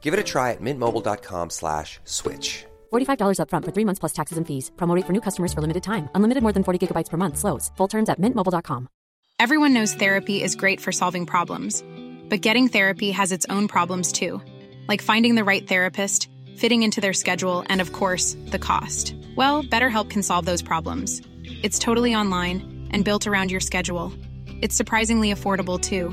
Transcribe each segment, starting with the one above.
Give it a try at mintmobile.com slash switch. $45 upfront for three months plus taxes and fees. Promote for new customers for limited time. Unlimited more than 40 gigabytes per month. Slows. Full terms at mintmobile.com. Everyone knows therapy is great for solving problems, but getting therapy has its own problems too, like finding the right therapist, fitting into their schedule, and of course, the cost. Well, BetterHelp can solve those problems. It's totally online and built around your schedule. It's surprisingly affordable too.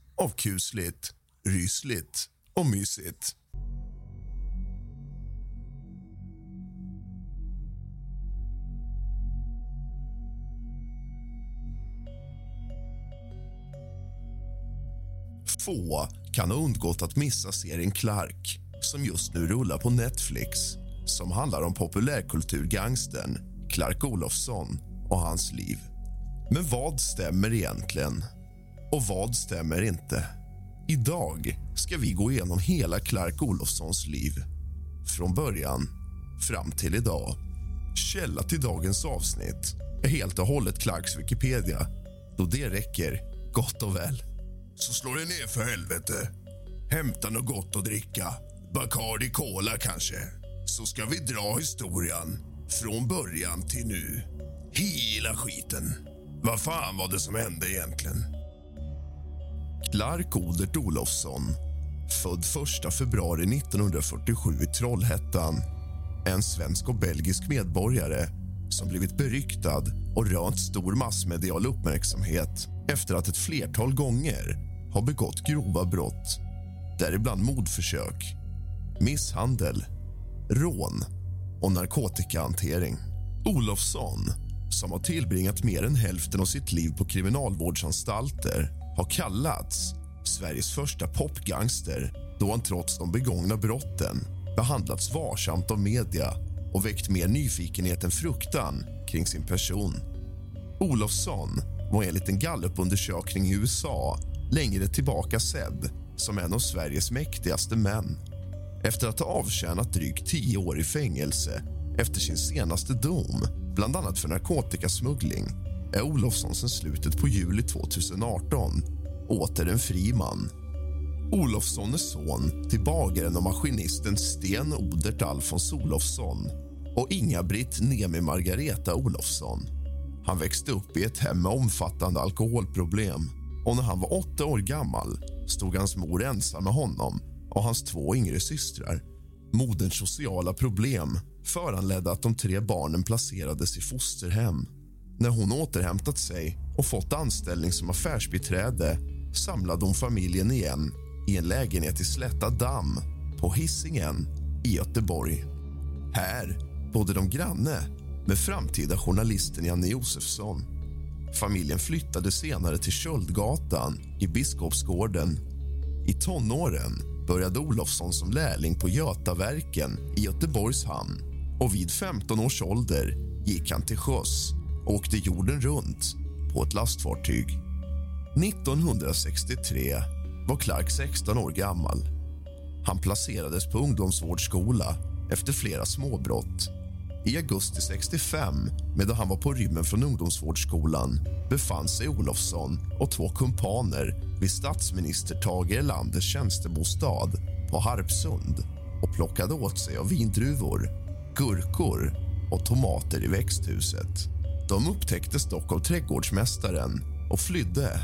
av kusligt, rysligt och mysigt. Få kan ha undgått att missa serien Clark som just nu rullar på Netflix som handlar om populärkulturgangstern Clark Olofsson och hans liv. Men vad stämmer egentligen? Och vad stämmer inte? Idag ska vi gå igenom hela Clark Olofssons liv. Från början fram till idag. Källa till dagens avsnitt är helt och hållet Clarks Wikipedia då det räcker gott och väl. Så slå dig ner för helvete. Hämta något gott att dricka. Bacardi Cola kanske. Så ska vi dra historien från början till nu. Hela skiten. Vad fan var det som hände egentligen? Clark Odert Olofsson, född 1 februari 1947 i Trollhättan. En svensk och belgisk medborgare som blivit beryktad och rönt stor massmedial uppmärksamhet efter att ett flertal gånger har begått grova brott däribland mordförsök, misshandel, rån och narkotikahantering. Olofsson, som har tillbringat mer än hälften av sitt liv på kriminalvårdsanstalter har kallats Sveriges första popgangster då han trots de begångna brotten behandlats varsamt av media och väckt mer nyfikenhet än fruktan kring sin person. Olofsson var enligt en gallupundersökning i USA längre tillbaka sedd som en av Sveriges mäktigaste män. Efter att ha avtjänat drygt tio år i fängelse efter sin senaste dom, bland annat för narkotikasmuggling är Olofsson sedan slutet på juli 2018 åter en fri man. Olofsson är son till bagaren och maskinisten Sten Odert Alfons Olofsson och Inga-Britt Nemi Margareta Olofsson. Han växte upp i ett hem med omfattande alkoholproblem och när han var åtta år gammal stod hans mor ensam med honom och hans två yngre systrar. Moderns sociala problem föranledde att de tre barnen placerades i fosterhem. När hon återhämtat sig och fått anställning som affärsbiträde samlade hon familjen igen i en lägenhet i Slätta damm på Hisingen i Göteborg. Här bodde de granne med framtida journalisten Janne Josefsson. Familjen flyttade senare till Köldgatan i Biskopsgården. I tonåren började Olofsson som lärling på Götaverken i Göteborgs hamn och vid 15 års ålder gick han till sjöss åkte jorden runt på ett lastfartyg. 1963 var Clark 16 år gammal. Han placerades på ungdomsvårdsskola efter flera småbrott. I augusti 65, medan han var på rymmen från ungdomsvårdsskolan befann sig Olofsson och två kumpaner vid statsminister Tage Erlanders tjänstebostad på Harpsund och plockade åt sig av vindruvor, gurkor och tomater i växthuset. De upptäcktes dock av trädgårdsmästaren och flydde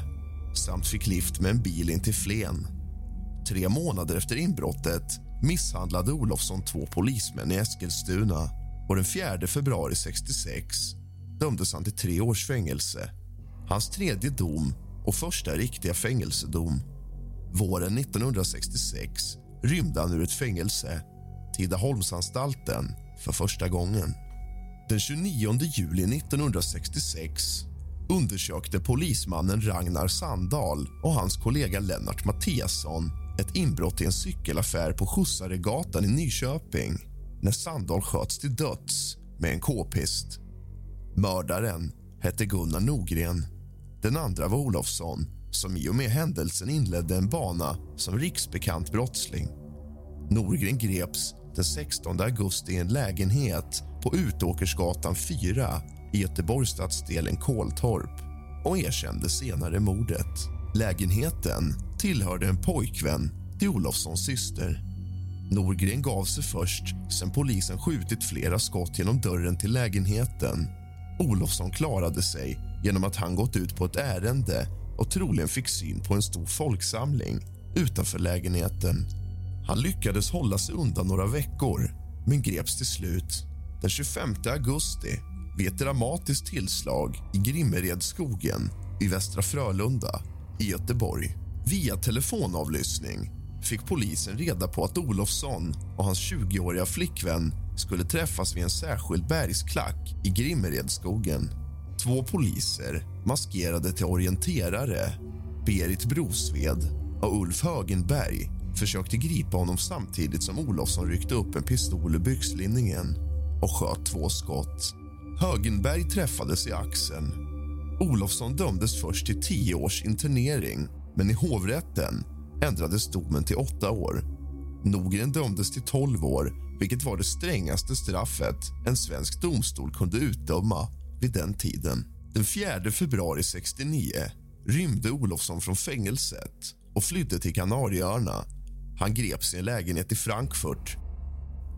samt fick lift med en bil in till Flen. Tre månader efter inbrottet misshandlade Olofsson två polismän i Eskilstuna och den 4 februari 66 dömdes han till tre års fängelse. Hans tredje dom och första riktiga fängelsedom. Våren 1966 rymde han ur ett fängelse, Tidaholmsanstalten, för första gången. Den 29 juli 1966 undersökte polismannen Ragnar Sandahl och hans kollega Lennart Mattiasson ett inbrott i en cykelaffär på Skjutsaregatan i Nyköping när Sandahl sköts till döds med en k-pist. Mördaren hette Gunnar Nogren. Den andra var Olofsson som i och med händelsen inledde en bana som riksbekant brottsling. Norgren greps den 16 augusti i en lägenhet på Utåkersgatan 4 i Göteborgsstadsdelen Koltorp och erkände senare mordet. Lägenheten tillhörde en pojkvän till Olofssons syster. Norgren gav sig först sen polisen skjutit flera skott genom dörren till lägenheten. Olofsson klarade sig genom att han gått ut på ett ärende och troligen fick syn på en stor folksamling utanför lägenheten. Han lyckades hålla sig undan några veckor, men greps till slut. Den 25 augusti vid ett dramatiskt tillslag i Grimmeredsskogen i Västra Frölunda i Göteborg. Via telefonavlyssning fick polisen reda på att Olofsson och hans 20-åriga flickvän skulle träffas vid en särskild bergsklack i Grimmeredsskogen. Två poliser, maskerade till orienterare Berit Brosved och Ulf Högenberg försökte gripa honom samtidigt som Olofsson ryckte upp en pistol ur byxlinningen och sköt två skott. Högenberg träffades i axeln. Olofsson dömdes först till tio års internering men i hovrätten ändrades domen till åtta år. Nogren dömdes till tolv år vilket var det strängaste straffet en svensk domstol kunde utdöma vid den tiden. Den 4 februari 69 rymde Olofsson från fängelset och flydde till Kanarieöarna. Han greps i en lägenhet i Frankfurt.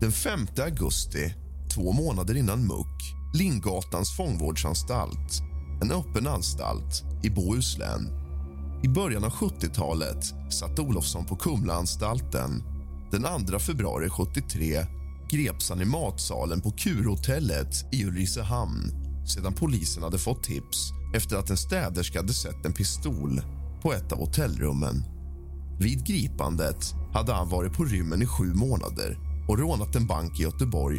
Den 5 augusti, två månader innan muck, Lindgatans fångvårdsanstalt, en öppen anstalt i Bohuslän. I början av 70-talet satt Olofsson på Kumlaanstalten. Den 2 februari 73 greps han i matsalen på Kurhotellet i Ulricehamn sedan polisen hade fått tips efter att en städerska hade sett en pistol på ett av hotellrummen. Vid gripandet hade han varit på rymmen i sju månader och rånat en bank i Göteborg.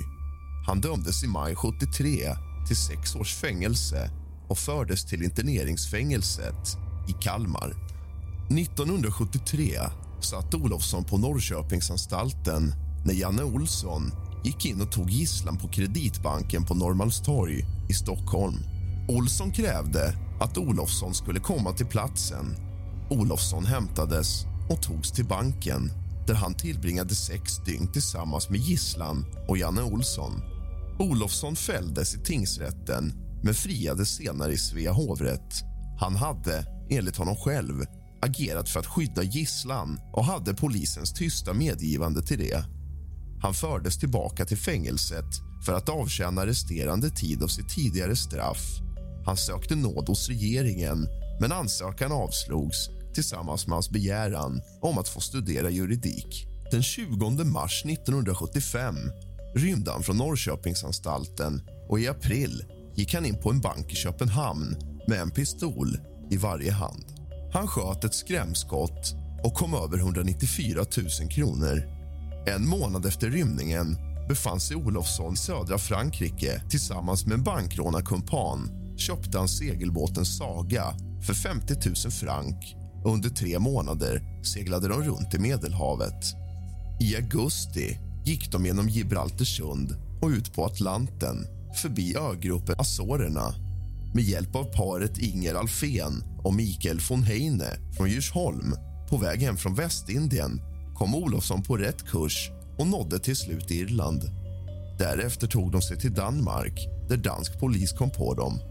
Han dömdes i maj 73 till sex års fängelse och fördes till interneringsfängelset i Kalmar. 1973 satt Olofsson på Norrköpingsanstalten när Janne Olsson gick in och tog gisslan på Kreditbanken på Norrmalmstorg i Stockholm. Olsson krävde att Olofsson skulle komma till platsen. Olofsson hämtades och togs till banken där han tillbringade sex dygn tillsammans med gisslan och Janne Olsson. Olofsson fälldes i tingsrätten men friades senare i Svea hovrätt. Han hade, enligt honom själv, agerat för att skydda gisslan och hade polisens tysta medgivande till det. Han fördes tillbaka till fängelset för att avtjäna resterande tid av sitt tidigare straff. Han sökte nåd hos regeringen, men ansökan avslogs tillsammans med hans begäran om att få studera juridik. Den 20 mars 1975 rymde han från Norrköpingsanstalten och i april gick han in på en bank i Köpenhamn med en pistol i varje hand. Han sköt ett skrämskott och kom över 194 000 kronor. En månad efter rymningen befann sig Olofsson i södra Frankrike tillsammans med en bankrånarkumpan köpte han segelbåten Saga för 50 000 frank under tre månader seglade de runt i Medelhavet. I augusti gick de genom Gibraltarsund och ut på Atlanten förbi ögruppen Azorerna. Med hjälp av paret Inger Alfén och Mikael von Heine från Djursholm på väg hem från Västindien kom Olofsson på rätt kurs och nådde till slut Irland. Därefter tog de sig till Danmark där dansk polis kom på dem.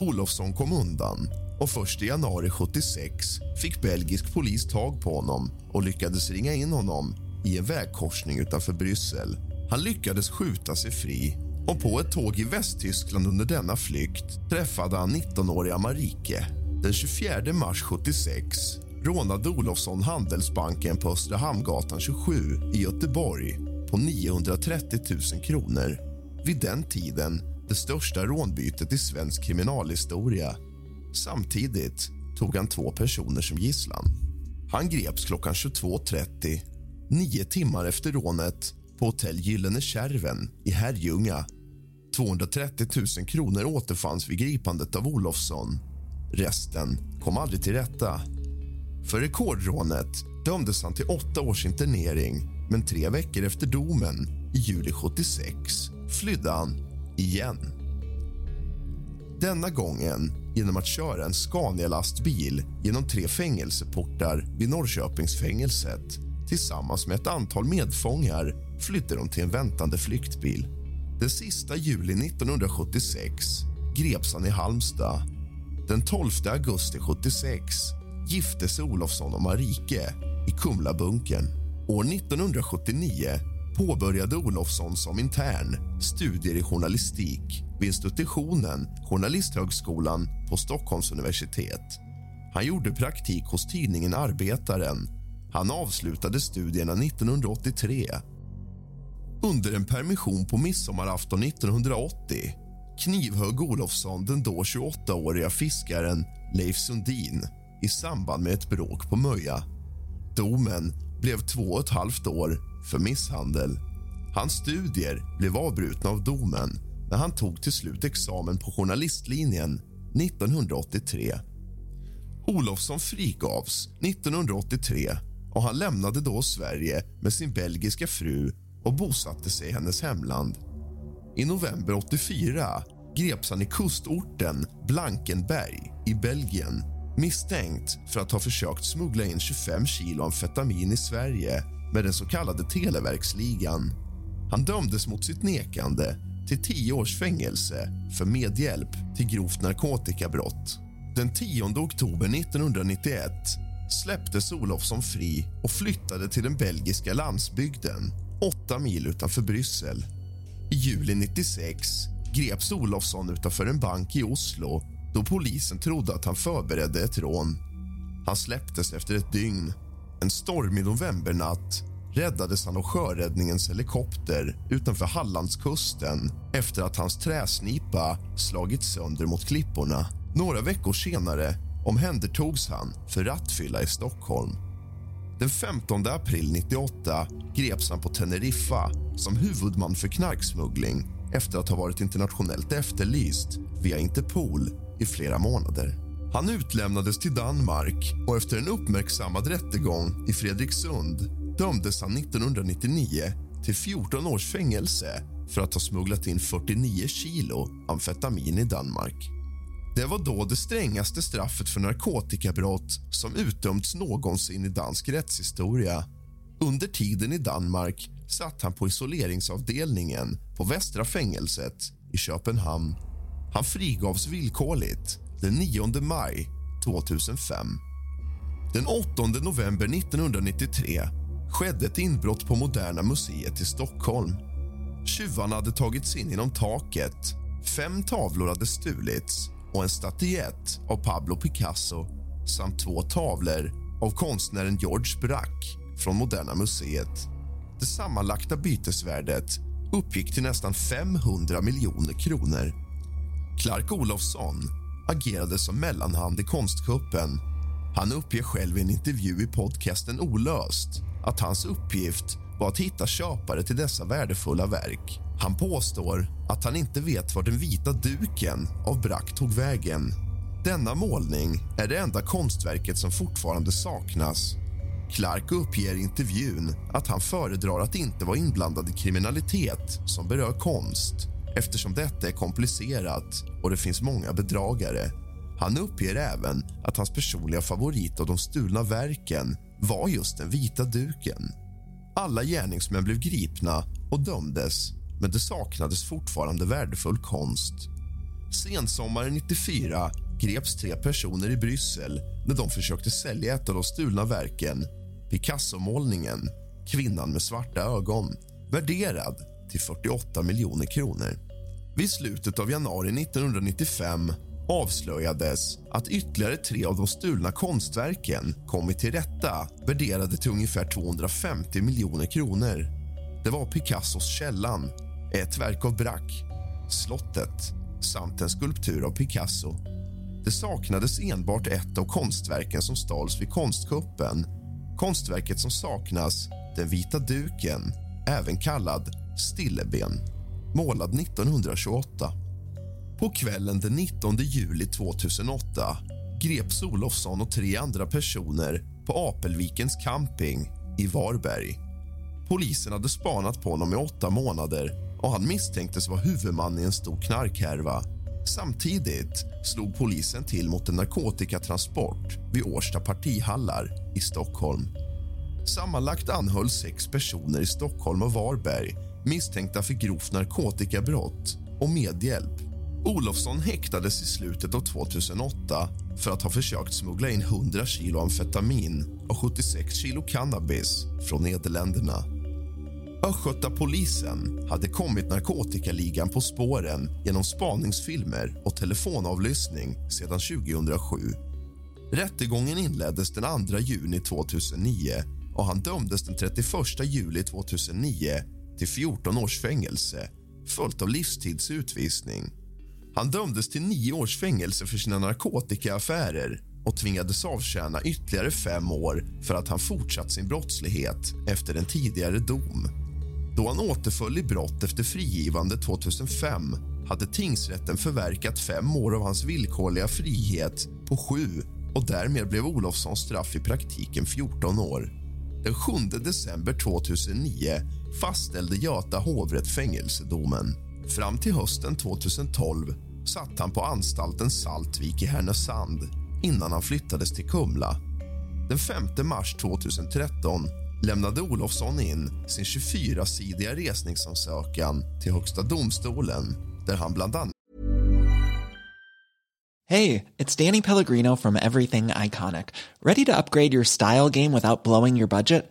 Olofsson kom undan och först i januari 76 fick belgisk polis tag på honom och lyckades ringa in honom i en vägkorsning utanför Bryssel. Han lyckades skjuta sig fri och på ett tåg i Västtyskland under denna flykt träffade han 19-åriga Marike. Den 24 mars 76 rånade Olofsson Handelsbanken på Östra Hamngatan 27 i Göteborg på 930 000 kronor. Vid den tiden det största rånbytet i svensk kriminalhistoria. Samtidigt tog han två personer som gisslan. Han greps klockan 22.30, nio timmar efter rånet på hotell Gyllene Kärven i Herrljunga. 230 000 kronor återfanns vid gripandet av Olofsson. Resten kom aldrig till rätta. För rekordrånet dömdes han till åtta års internering men tre veckor efter domen, i juli 76, flydde han igen. Denna gången genom att köra en Scania-lastbil genom tre fängelseportar vid Norrköpingsfängelset. Tillsammans med ett antal medfångar flydde de till en väntande flyktbil. Den sista juli 1976 greps han i Halmstad. Den 12 augusti 76 gifte sig Olofsson och Marike i Kumlabunkern. År 1979 påbörjade Olofsson som intern studier i journalistik vid institutionen Journalisthögskolan på Stockholms universitet. Han gjorde praktik hos tidningen Arbetaren. Han avslutade studierna 1983. Under en permission på midsommarafton 1980 knivhögg Olofsson den då 28-åriga fiskaren Leif Sundin i samband med ett bråk på Möja. Domen blev två och ett halvt år för misshandel. Hans studier blev avbrutna av domen när han tog till slut examen på journalistlinjen 1983. Olofsson frigavs 1983 och han lämnade då Sverige med sin belgiska fru och bosatte sig i hennes hemland. I november 84 greps han i kustorten Blankenberg i Belgien misstänkt för att ha försökt smuggla in 25 kilo amfetamin i Sverige med den så kallade Televerksligan. Han dömdes mot sitt nekande till tio års fängelse för medhjälp till grovt narkotikabrott. Den 10 oktober 1991 släpptes Olofsson fri och flyttade till den belgiska landsbygden åtta mil utanför Bryssel. I juli 96 greps Olofsson utanför en bank i Oslo då polisen trodde att han förberedde ett rån. Han släpptes efter ett dygn. En stormig novembernatt räddades han av sjöräddningens helikopter utanför Hallandskusten efter att hans träsnipa slagits sönder mot klipporna. Några veckor senare omhändertogs han för rattfylla i Stockholm. Den 15 april 98 greps han på Teneriffa som huvudman för knarksmuggling efter att ha varit internationellt efterlyst via Interpol i flera månader. Han utlämnades till Danmark och efter en uppmärksammad rättegång i Fredriksund dömdes han 1999 till 14 års fängelse för att ha smugglat in 49 kilo amfetamin i Danmark. Det var då det strängaste straffet för narkotikabrott som utdömts någonsin i dansk rättshistoria. Under tiden i Danmark satt han på isoleringsavdelningen på Västra fängelset i Köpenhamn. Han frigavs villkorligt den 9 maj 2005. Den 8 november 1993 skedde ett inbrott på Moderna museet i Stockholm. Tjuvarna hade tagit sig in genom taket. Fem tavlor hade stulits och en statyett av Pablo Picasso samt två tavlor av konstnären George Braque från Moderna museet. Det sammanlagda bytesvärdet uppgick till nästan 500 miljoner kronor. Clark Olofsson agerade som mellanhand i konstkuppen. Han uppger själv i en intervju i podcasten Olöst att hans uppgift var att hitta köpare till dessa värdefulla verk. Han påstår att han inte vet var den vita duken av Brack tog vägen. Denna målning är det enda konstverket som fortfarande saknas. Clark uppger i intervjun att han föredrar att inte vara inblandad i kriminalitet som berör konst eftersom detta är komplicerat och det finns många bedragare. Han uppger även att hans personliga favorit av de stulna verken var just den vita duken. Alla gärningsmän blev gripna och dömdes men det saknades fortfarande värdefull konst. Sensommaren 94 greps tre personer i Bryssel när de försökte sälja ett av de stulna verken Picasso-målningen Kvinnan med svarta ögon värderad till 48 miljoner kronor. Vid slutet av januari 1995 avslöjades att ytterligare tre av de stulna konstverken kommit till rätta värderade till ungefär 250 miljoner kronor. Det var Picassos Källan, ett verk av Braque, Slottet samt en skulptur av Picasso. Det saknades enbart ett av konstverken som stals vid konstkuppen. Konstverket som saknas, Den vita duken, även kallad Stilleben, målad 1928. På kvällen den 19 juli 2008 greps Olofsson och tre andra personer på Apelvikens camping i Varberg. Polisen hade spanat på honom i åtta månader och han misstänktes vara huvudman i en stor knarkhärva. Samtidigt slog polisen till mot en narkotikatransport vid Årsta partihallar i Stockholm. Sammanlagt anhölls sex personer i Stockholm och Varberg misstänkta för grovt narkotikabrott och medhjälp. Olofsson häktades i slutet av 2008 för att ha försökt smuggla in 100 kilo amfetamin och 76 kilo cannabis från Nederländerna. Östgötapolisen hade kommit narkotikaligan på spåren genom spaningsfilmer och telefonavlyssning sedan 2007. Rättegången inleddes den 2 juni 2009 och han dömdes den 31 juli 2009 till 14 års fängelse följt av livstids utvisning. Han dömdes till nio års fängelse för sina narkotikaaffärer och tvingades avtjäna ytterligare fem år för att han fortsatt sin brottslighet efter en tidigare dom. Då han återföll i brott efter frigivande 2005 hade tingsrätten förverkat fem år av hans villkorliga frihet på sju och därmed blev Olofssons straff i praktiken 14 år. Den 7 december 2009 fastställde Göta hovrätt fängelsedomen. Fram till hösten 2012 satt han på anstalten Saltvik i Härnösand innan han flyttades till Kumla. Den 5 mars 2013 lämnade Olofsson in sin 24-sidiga resningsansökan till Högsta domstolen där han bland annat Hej, det är Danny Pellegrino från Everything Iconic. Ready to upgrade your style game without blowing your budget?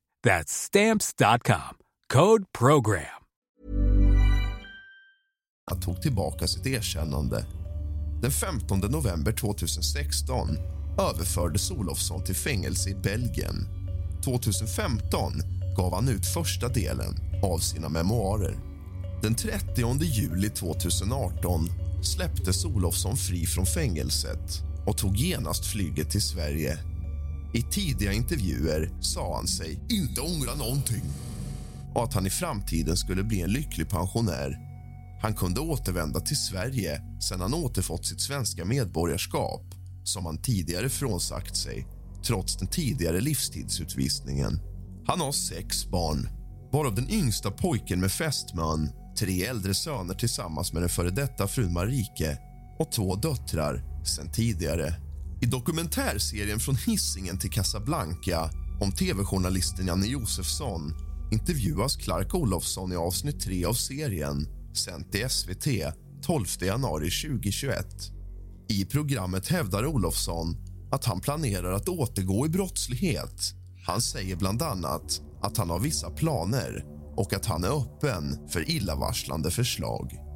That's stamps.com. Code program. Han tog tillbaka sitt erkännande. Den 15 november 2016 överfördes Olofsson till fängelse i Belgien 2015 gav han ut första delen av sina memoarer. Den 30 juli 2018 släpptes Olofsson fri från fängelset och tog genast flyget till Sverige. I tidiga intervjuer sa han sig inte ångra någonting och att han i framtiden skulle bli en lycklig pensionär. Han kunde återvända till Sverige sen han återfått sitt svenska medborgarskap som han tidigare frånsagt sig trots den tidigare livstidsutvisningen. Han har sex barn, varav den yngsta pojken med fästman tre äldre söner tillsammans med den före detta frun Marike och två döttrar sen tidigare. I dokumentärserien Från hissingen till Casablanca om tv-journalisten Janne Josefsson intervjuas Clark Olofsson i avsnitt 3 av serien sänt i SVT 12 januari 2021. I programmet hävdar Olofsson att han planerar att återgå i brottslighet. Han säger bland annat att han har vissa planer och att han är öppen för illavarslande förslag.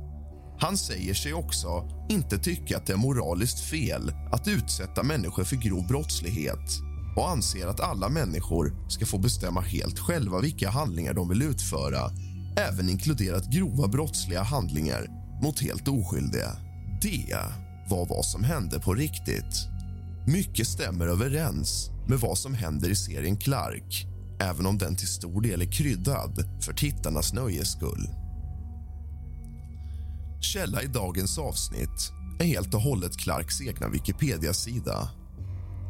Han säger sig också inte tycka att det är moraliskt fel att utsätta människor för grov brottslighet och anser att alla människor ska få bestämma helt själva vilka handlingar de vill utföra även inkluderat grova brottsliga handlingar mot helt oskyldiga. Det var vad som hände på riktigt. Mycket stämmer överens med vad som händer i serien Clark även om den till stor del är kryddad för tittarnas nöjes skull. Källa i dagens avsnitt är helt och hållet Clarks egna Wikipedia-sida.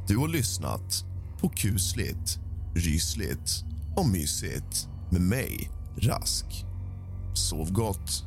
Du har lyssnat på kusligt, rysligt och mysigt med mig, Rask. Sov gott.